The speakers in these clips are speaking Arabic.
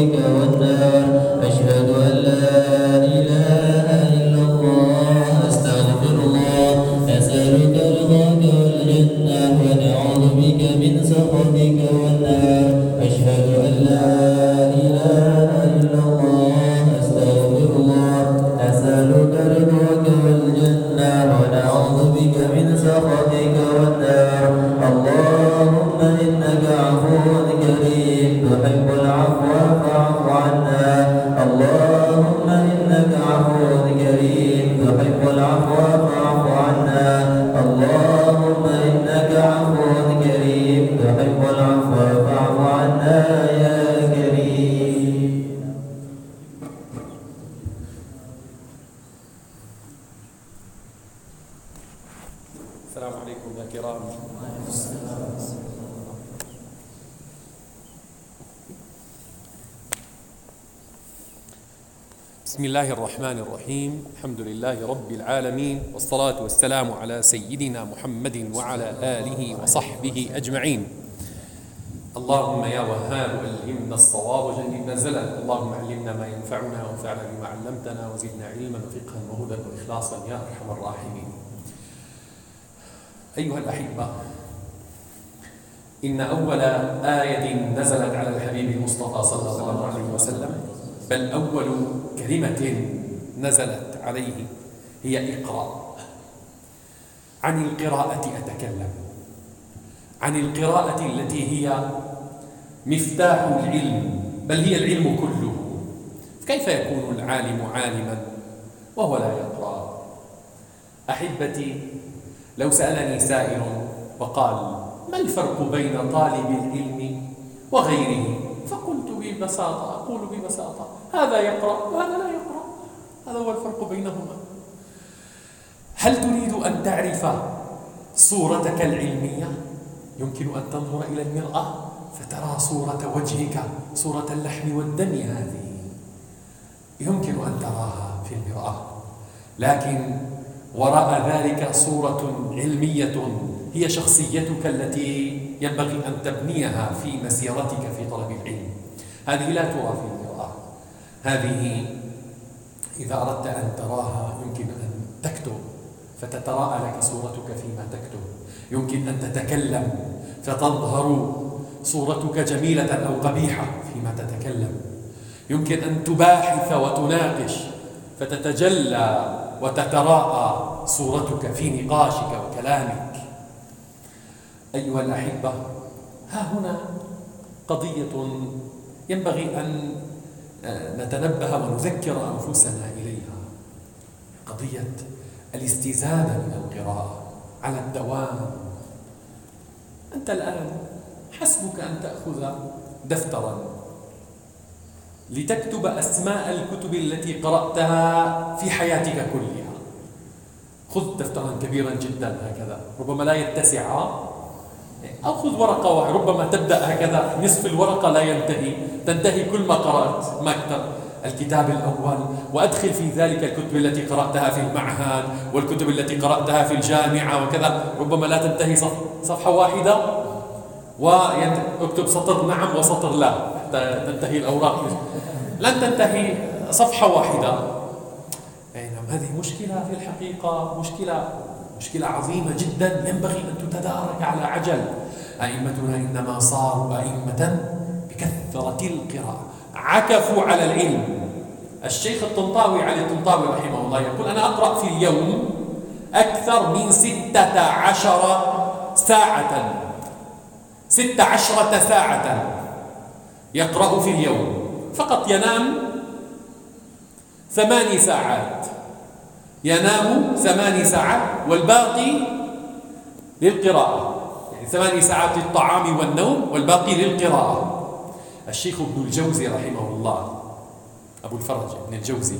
سخطك والنار. أشهد أن لا إله إلا الله أستغفر الله أسألك رضاك والجنة ونعوذ بك من سخطك والنار. أشهد أن لا إله إلا الله أستغفر الله أسألك رضاك والجنة ونعوذ بك من سخطك والنار. اللهم إنك عفو كريم تحب العفو بسم الله الرحمن الرحيم. الحمد لله رب العالمين والصلاة والسلام على سيدنا محمد وعلى آله وصحبه أجمعين. اللهم يا وهاب ألهمنا الصواب وجنبنا الزلل. اللهم علمنا ما ينفعنا وانفعنا بما علمتنا وزدنا علما وفقها وهدى وإخلاصا يا أرحم الراحمين. أيها الأحبة إن أول آية نزلت على الحبيب المصطفى صلى الله عليه وسلم بل أول كلمة نزلت عليه هي اقرأ عن القراءة أتكلم. عن القراءة التي هي مفتاح العلم بل هي العلم كله. كيف يكون العالم عالما وهو لا يقرأ؟ أحبتي لو سألني سائل وقال ما الفرق بين طالب العلم وغيره؟ فقلت ببساطة أقول ببساطة. هذا يقرأ وهذا لا يقرأ. هذا هو الفرق بينهما. هل تريد أن تعرف صورتك العلمية؟ يمكن أن تنظر إلى المرأة فترى صورة وجهك صورة اللحم والدم هذه. يمكن أن تراها في المرأة. لكن وراء ذلك صورة علمية هي شخصيتك التي ينبغي أن تبنيها في مسيرتك في طلب العلم. هذه لا ترى في المرآة. هذه إذا أردت أن تراها يمكن أن تكتب فتتراءى لك صورتك فيما تكتب يمكن أن تتكلم فتظهر صورتك جميلة أو قبيحة فيما تتكلم. يمكن أن تباحث وتناقش فتتجلى وتتراءى صورتك في نقاشك وكلامك. أيها الأحبة ها هنا قضية ينبغي أن نتنبه ونذكر أنفسنا إليها. قضية الاستزادة من القراءة على الدوام. أنت الآن حسبك أن تأخذ دفترا لتكتب أسماء الكتب التي قرأتها في حياتك كلها. خذ دفترا كبيرا جدا هكذا. ربما لا يتسع أو خذ ورقة واحدة ربما تبدأ هكذا. نصف الورقة لا ينتهي. تنتهي كل ما قرأت. مكتب الكتاب الأول. وأدخل في ذلك الكتب التي قرأتها في المعهد والكتب التي قرأتها في الجامعة وكذا. ربما لا تنتهي صفحة واحدة. واكتب سطر نعم وسطر لا. حتى تنتهي الأوراق. لن تنتهي صفحة واحدة. نعم. هذه مشكلة في الحقيقة. مشكلة مشكلة عظيمة جدا. ينبغي أن تتدارك على عجل. أئمتنا إنما صاروا أئمة بكثرة القراءة. عكفوا على العلم. الشيخ الطنطاوي علي الطنطاوي رحمه الله يقول أنا أقرأ في اليوم أكثر من ستة عشر ساعة. ستة عشرة ساعة يقرأ في اليوم. فقط ينام ثماني ساعات. ينام ثماني ساعات والباقي للقراءة. يعني ثماني ساعات للطعام والنوم والباقي للقراءة. الشيخ ابن الجوزي رحمه الله أبو الفرج ابن الجوزي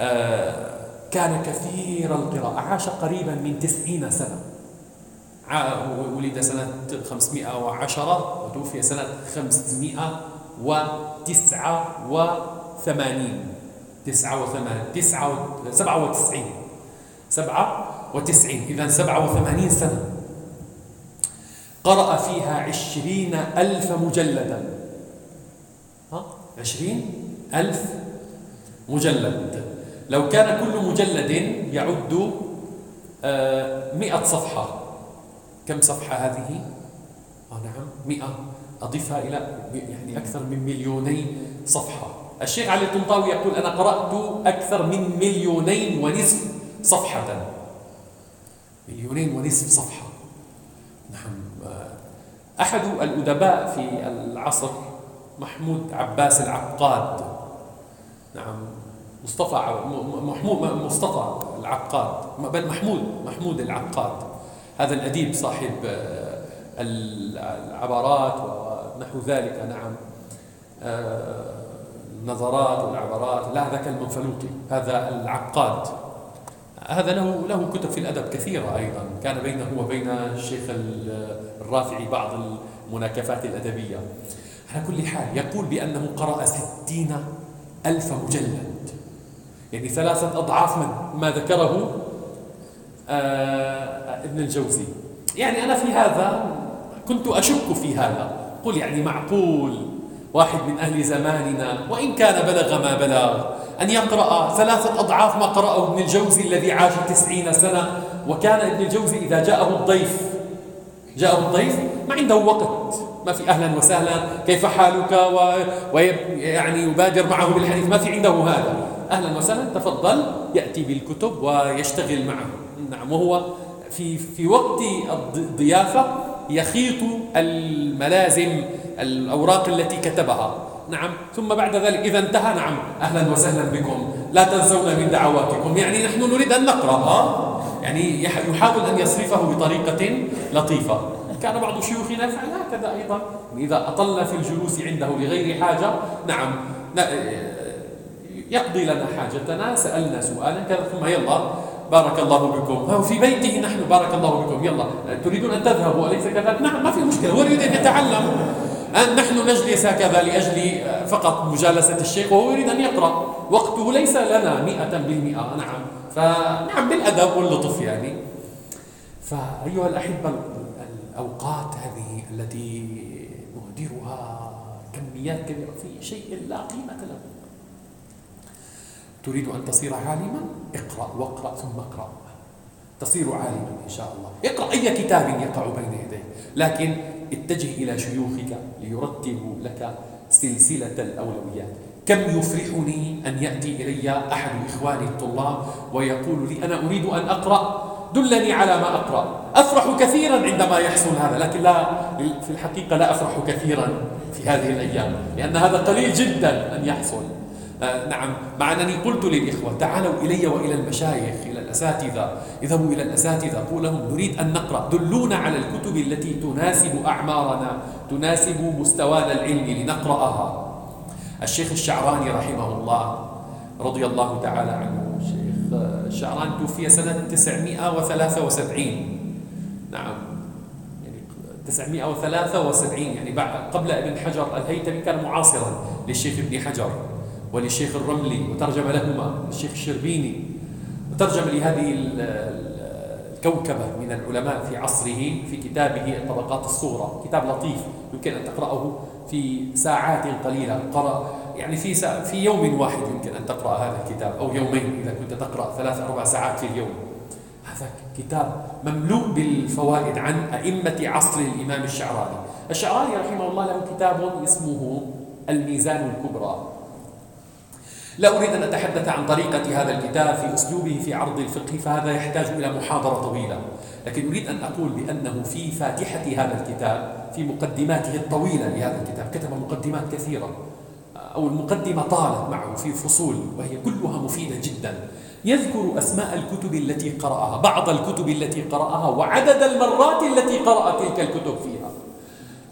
آه كان كثير القراءة. عاش قريبا من تسعين سنة. ولد سنة 510 وتوفي سنة 589 تسعة وثمان تسعة سبعة وتسعين. سبعة وتسعين. إذا سبعة وثمانين سنة. قرأ فيها عشرين ألف مجلدا. ها؟ عشرين ألف مجلد. لو كان كل مجلد يعد آه، مئة صفحة. كم صفحة هذه؟ آه نعم مئة. أضيفها إلى يعني أكثر من مليوني صفحة. الشيخ علي الطنطاوي يقول أنا قرأت أكثر من مليونين ونصف صفحة. مليونين ونصف صفحة. نعم آه، أحد الأدباء في العصر محمود عباس العقاد. نعم مصطفى محمود مصطفى العقاد. بل محمود محمود العقاد. هذا الأديب صاحب آه، العبارات ونحو ذلك. نعم آه، النظرات والعبارات لا ذاك المنفلوطي هذا العقاد. هذا له له كتب في الأدب كثيرة أيضا. كان بينه وبين الشيخ الرافعي بعض المناكفات الأدبية. على كل حال يقول بأنه قرأ ستين ألف مجلد. يعني ثلاثة أضعاف ما ذكره آه ابن الجوزي. يعني أنا في هذا كنت أشك في هذا. قل يعني معقول. واحد من أهل زماننا وإن كان بلغ ما بلغ. أن يقرأ ثلاثة أضعاف ما قرأه ابن الجوزي الذي عاش تسعين سنة. وكان ابن الجوزي إذا جاءه الضيف جاءه الضيف ما عنده وقت. ما في أهلا وسهلا. كيف حالك؟ ويعني يبادر معه بالحديث. ما في عنده هذا. أهلا وسهلا. تفضل. يأتي بالكتب ويشتغل معه. نعم وهو في في وقت الضيافة يخيط الملازم. الأوراق التي كتبها. نعم. ثم بعد ذلك إذا انتهى. نعم. أهلا وسهلا بكم. لا تنسونا من دعواتكم. يعني نحن نريد أن نقرأ. يعني يحاول أن يصرفه بطريقة لطيفة. كان بعض شيوخنا يفعل هكذا أيضا. إذا أطلنا في الجلوس عنده لغير حاجة. نعم. يقضي لنا حاجتنا. سألنا سؤالا. كذا. ثم يلا. بارك الله بكم. في بيته نحن. بارك الله بكم. يلا. تريدون أن تذهبوا أليس كذلك؟ نعم ما في مشكلة. هو يريد أن يتعلم. أن نحن نجلس هكذا لأجل فقط مجالسة الشيخ وهو يريد أن يقرأ. وقته ليس لنا مئة بالمئة نعم. فنعم بالأدب واللطف يعني. فأيها الأحبة الأوقات هذه التي نهدرها كميات كبيرة في شيء لا قيمة له. تريد أن تصير عالما؟ اقرأ واقرأ ثم اقرأ. تصير عالما إن شاء الله. اقرأ أي كتاب يقع بين يديك. لكن اتجه إلى شيوخك ليرتبوا لك سلسلة الأولويات. كم يفرحني أن يأتي إلي أحد إخواني الطلاب ويقول لي أنا أريد أن أقرأ. دلني على ما أقرأ. أفرح كثيرا عندما يحصل هذا لكن لا في الحقيقة لا أفرح كثيرا في هذه الأيام لأن هذا قليل جدا أن يحصل. آه نعم مع أنني قلت للإخوة تعالوا إلي وإلى المشايخ إلى الأساتذة. اذهبوا إلى الأساتذة. قول لهم نريد أن نقرأ. دلونا على الكتب التي تناسب أعمارنا تناسب مستوانا العلمي لنقرأها. الشيخ الشعراني رحمه الله رضي الله تعالى عنه. الشيخ الشعراني توفي سنة 973 نعم. يعني 973 يعني بعد قبل ابن حجر الهيثمي كان معاصرا للشيخ ابن حجر وللشيخ الرملي وترجم لهما الشيخ الشربيني. وترجم لهذه الكوكبة من العلماء في عصره في كتابه طبقات الصورة. كتاب لطيف يمكن أن تقرأه في ساعات قليلة. قرأ يعني في في يوم واحد يمكن أن تقرأ هذا الكتاب أو يومين إذا كنت تقرأ ثلاث أربع ساعات في اليوم. هذا كتاب مملوء بالفوائد عن أئمة عصر الإمام الشعراني. الشعراني رحمه الله له كتاب اسمه الميزان الكبرى. لا أريد أن أتحدث عن طريقة هذا الكتاب في أسلوبه في عرض الفقه فهذا يحتاج إلى محاضرة طويلة. لكن أريد أن أقول بأنه في فاتحة هذا الكتاب في مقدماته الطويلة لهذا الكتاب كتب مقدمات كثيرة. أو المقدمة طالت معه في فصول وهي كلها مفيدة جدا. يذكر أسماء الكتب التي قرأها بعض الكتب التي قرأها وعدد المرات التي قرأ تلك الكتب فيها.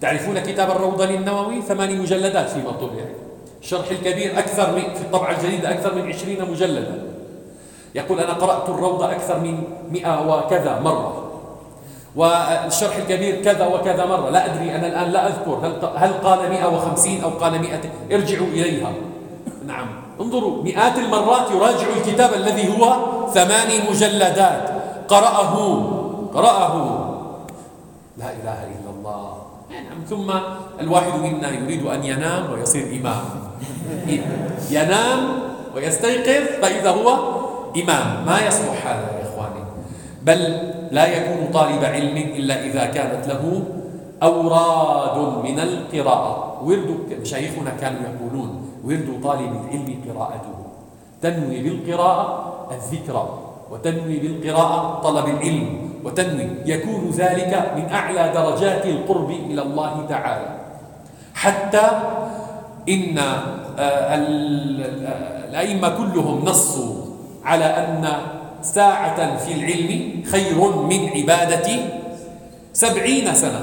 تعرفون كتاب الروضة للنووي؟ ثماني مجلدات فيما طبع. الشرح الكبير أكثر من في الطبعة الجديدة أكثر من عشرين مجلدا. يقول أنا قرأت الروضة أكثر من مئة وكذا مرة. والشرح الكبير كذا وكذا مرة. لا أدري أنا الآن لا أذكر. هل هل قال 150 أو قال 100 ارجعوا إليها. نعم. انظروا مئات المرات يراجع الكتاب الذي هو ثماني مجلدات. قرأه. قرأه. لا إله إلا الله. نعم. ثم الواحد منا يريد أن ينام ويصير إمام. ينام ويستيقظ فإذا هو إمام. ما يصلح هذا يا إخواني؟ بل لا يكون طالب علم إلا إذا كانت له أوراد من القراءة. ورد مشايخنا كانوا يقولون ورد طالب العلم قراءته. تنوي بالقراءة الذكرى وتنوي بالقراءة طلب العلم وتنوي. يكون ذلك من أعلى درجات القرب إلى الله تعالى. حتى إن آه، الأئمة كلهم نصوا على أن ساعة في العلم خير من عبادة سبعين سنة.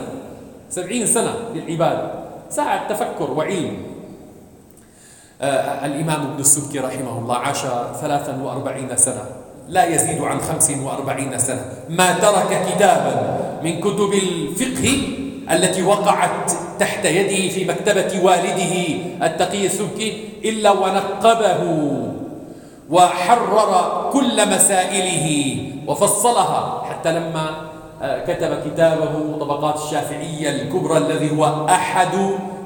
سبعين سنة للعبادة. ساعة تفكر وعلم. آه الإمام ابن السبكي رحمه الله عاش ثلاثا وأربعين سنة. لا يزيد عن خمس وأربعين سنة. ما ترك كتابا من كتب الفقه التي وقعت تحت يده في مكتبة والده التقي السبكي إلا ونقبه وحرر كل مسائله وفصلها حتى لما آه، كتب كتابه طبقات الشافعية الكبرى الذي هو أحد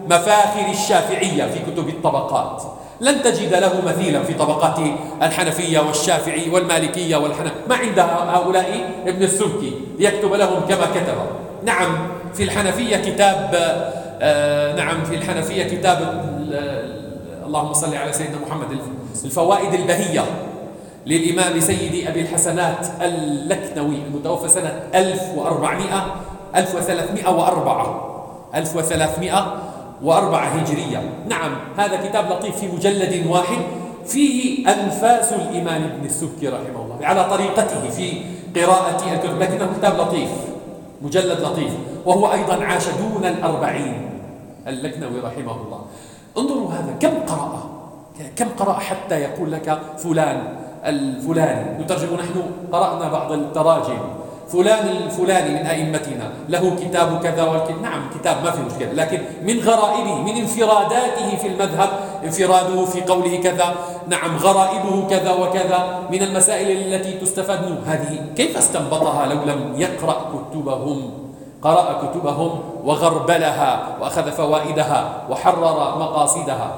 مفاخر الشافعية في كتب الطبقات. لن تجد له مثيلا في طبقات الحنفية والشافعي والمالكية والحنف ما عند هؤلاء ابن السبكي ليكتب لهم كما كتب. نعم في الحنفية كتاب آه نعم في الحنفية كتاب اللهم صل على سيدنا محمد الفوائد البهية للإمام سيدي أبي الحسنات اللكنوي المتوفى سنة 1400 1304 1304 هجرية. نعم هذا كتاب لطيف في مجلد واحد فيه أنفاس الإمام ابن السبكي رحمه الله على طريقته في قراءة الكتب لكنه كتاب لطيف مجلد لطيف. وهو أيضا عاش دون الأربعين اللكنوي رحمه الله. انظروا هذا كم قرأ؟ كم قرأ حتى يقول لك فلان الفلاني نترجم نحن قرأنا بعض التراجم. فلان الفلاني من أئمتنا له كتاب كذا والكتاب. نعم كتاب ما في مشكلة لكن من غرائبه من انفراداته في المذهب انفراده في قوله كذا. نعم غرائبه كذا وكذا. من المسائل التي تستفاد منه. هذه كيف استنبطها لو لم يقرأ كتبهم؟ قرأ كتبهم وغربلها وأخذ فوائدها وحرر مقاصدها.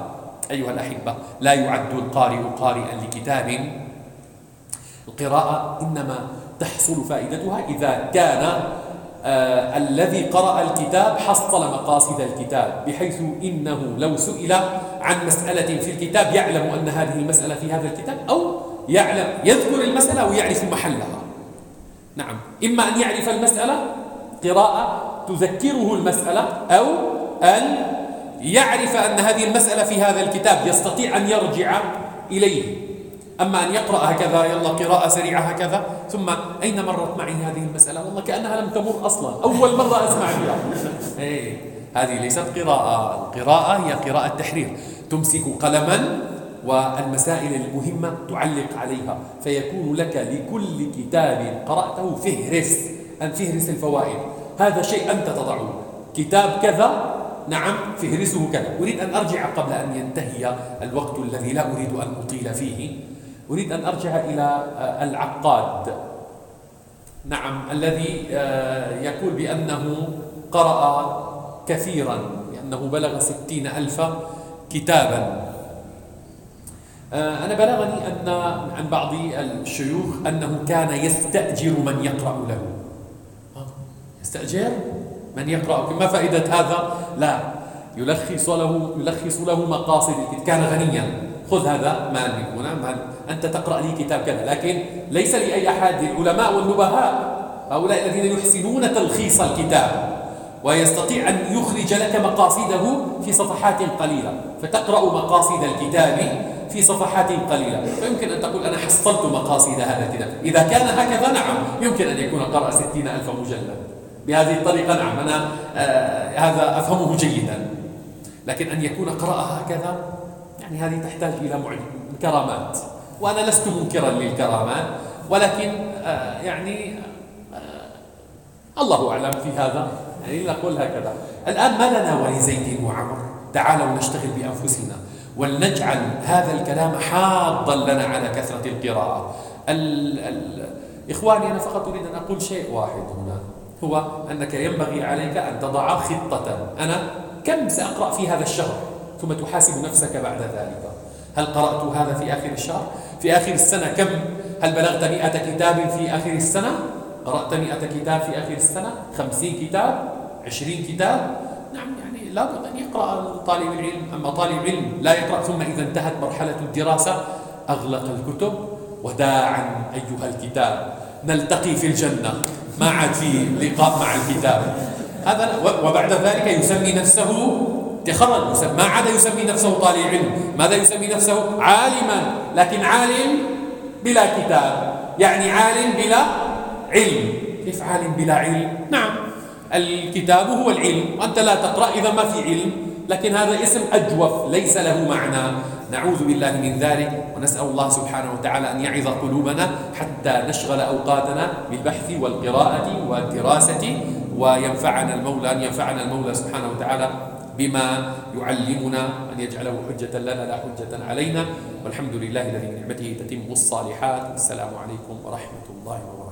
أيها الأحبة لا يعد القارئ قارئا لكتاب. القراءة إنما تحصل فائدتها إذا كان آه الذي قرأ الكتاب حصل مقاصد الكتاب بحيث إنه لو سئل عن مسألة في الكتاب يعلم أن هذه المسألة في هذا الكتاب أو يعلم يذكر المسألة ويعرف محلها. نعم إما أن يعرف المسألة قراءة تذكره المسألة أو أن يعرف أن هذه المسألة في هذا الكتاب يستطيع أن يرجع إليه. أما أن يقرأ هكذا يلا قراءة سريعة هكذا ثم أين مرت معي هذه المسألة؟ والله كأنها لم تمر أصلا. أول مرة أسمع بها. إيه هذه ليست قراءة. القراءة هي قراءة تحرير تمسك قلما والمسائل المهمة تعلق عليها. فيكون لك لكل كتاب قرأته فهرس أن الفوائد. هذا شيء أنت تضعه. كتاب كذا نعم فهرسه كذا. أريد أن أرجع قبل أن ينتهي الوقت الذي لا أريد أن أطيل فيه. أريد أن أرجع إلى آه، العقاد. نعم الذي آه، يقول بأنه قرأ كثيرا لأنه بلغ ستين ألف كتابا. آه، أنا بلغني أن عن بعض الشيوخ أنه كان يستأجر من يقرأ له. يستأجر؟ من يقرأ؟ ما فائدة هذا؟ لا. يلخص له يلخص له مقاصد كان غنيا. خذ هذا مال من هنا. مال أنت تقرأ لي كتاب كذا. لكن ليس لأي أحد. العلماء والنبهاء. هؤلاء الذين يحسنون تلخيص الكتاب. ويستطيع أن يخرج لك مقاصده في صفحات قليلة. فتقرأ مقاصد الكتاب في صفحات قليلة. فيمكن أن تقول أنا حصلت مقاصد هذا الكتاب. إذا كان هكذا نعم. يمكن أن يكون قرأ ستين ألف مجلد. بهذه الطريقة. نعم أنا آه هذا أفهمه جيدا. لكن أن يكون قرأ هكذا يعني هذه تحتاج إلى كرامات. وأنا لست منكرا للكرامات ولكن آه يعني آه الله أعلم في هذا. يعني نقول هكذا. الآن ما لنا ولزيد وعمر؟ تعالوا نشتغل بأنفسنا ولنجعل هذا الكلام حاضا لنا على كثرة القراءة. ال ال إخواني أنا فقط أريد أن أقول شيء واحد هنا. هو أنك ينبغي عليك أن تضع خطة أنا كم سأقرأ في هذا الشهر ثم تحاسب نفسك بعد ذلك هل قرأت هذا في آخر الشهر؟ في آخر السنة كم؟ هل بلغت مئة كتاب في آخر السنة؟ قرأت مئة كتاب في آخر السنة؟ خمسين كتاب؟ عشرين كتاب؟ نعم يعني لابد أن يقرأ طالب العلم أما طالب علم لا يقرأ ثم إذا انتهت مرحلة الدراسة أغلق الكتب وداعا أيها الكتاب نلتقي في الجنة ما عاد في لقاء مع الكتاب. هذا وبعد ذلك يسمي نفسه تخرج ما عاد يسمي نفسه طالب علم. ماذا يسمي نفسه؟ عالما. لكن عالم بلا كتاب. يعني عالم بلا علم. كيف عالم بلا علم؟ نعم. الكتاب هو العلم. وأنت لا تقرأ إذا ما في علم. لكن هذا اسم أجوف. ليس له معنى. نعوذ بالله من ذلك ونسأل الله سبحانه وتعالى أن يعظ قلوبنا حتى نشغل أوقاتنا بالبحث والقراءة والدراسة وينفعنا المولى أن ينفعنا المولى سبحانه وتعالى بما يعلمنا أن يجعله حجة لنا لا حجة علينا. والحمد لله الذي بنعمته تتم الصالحات. والسلام عليكم ورحمة الله وبركاته.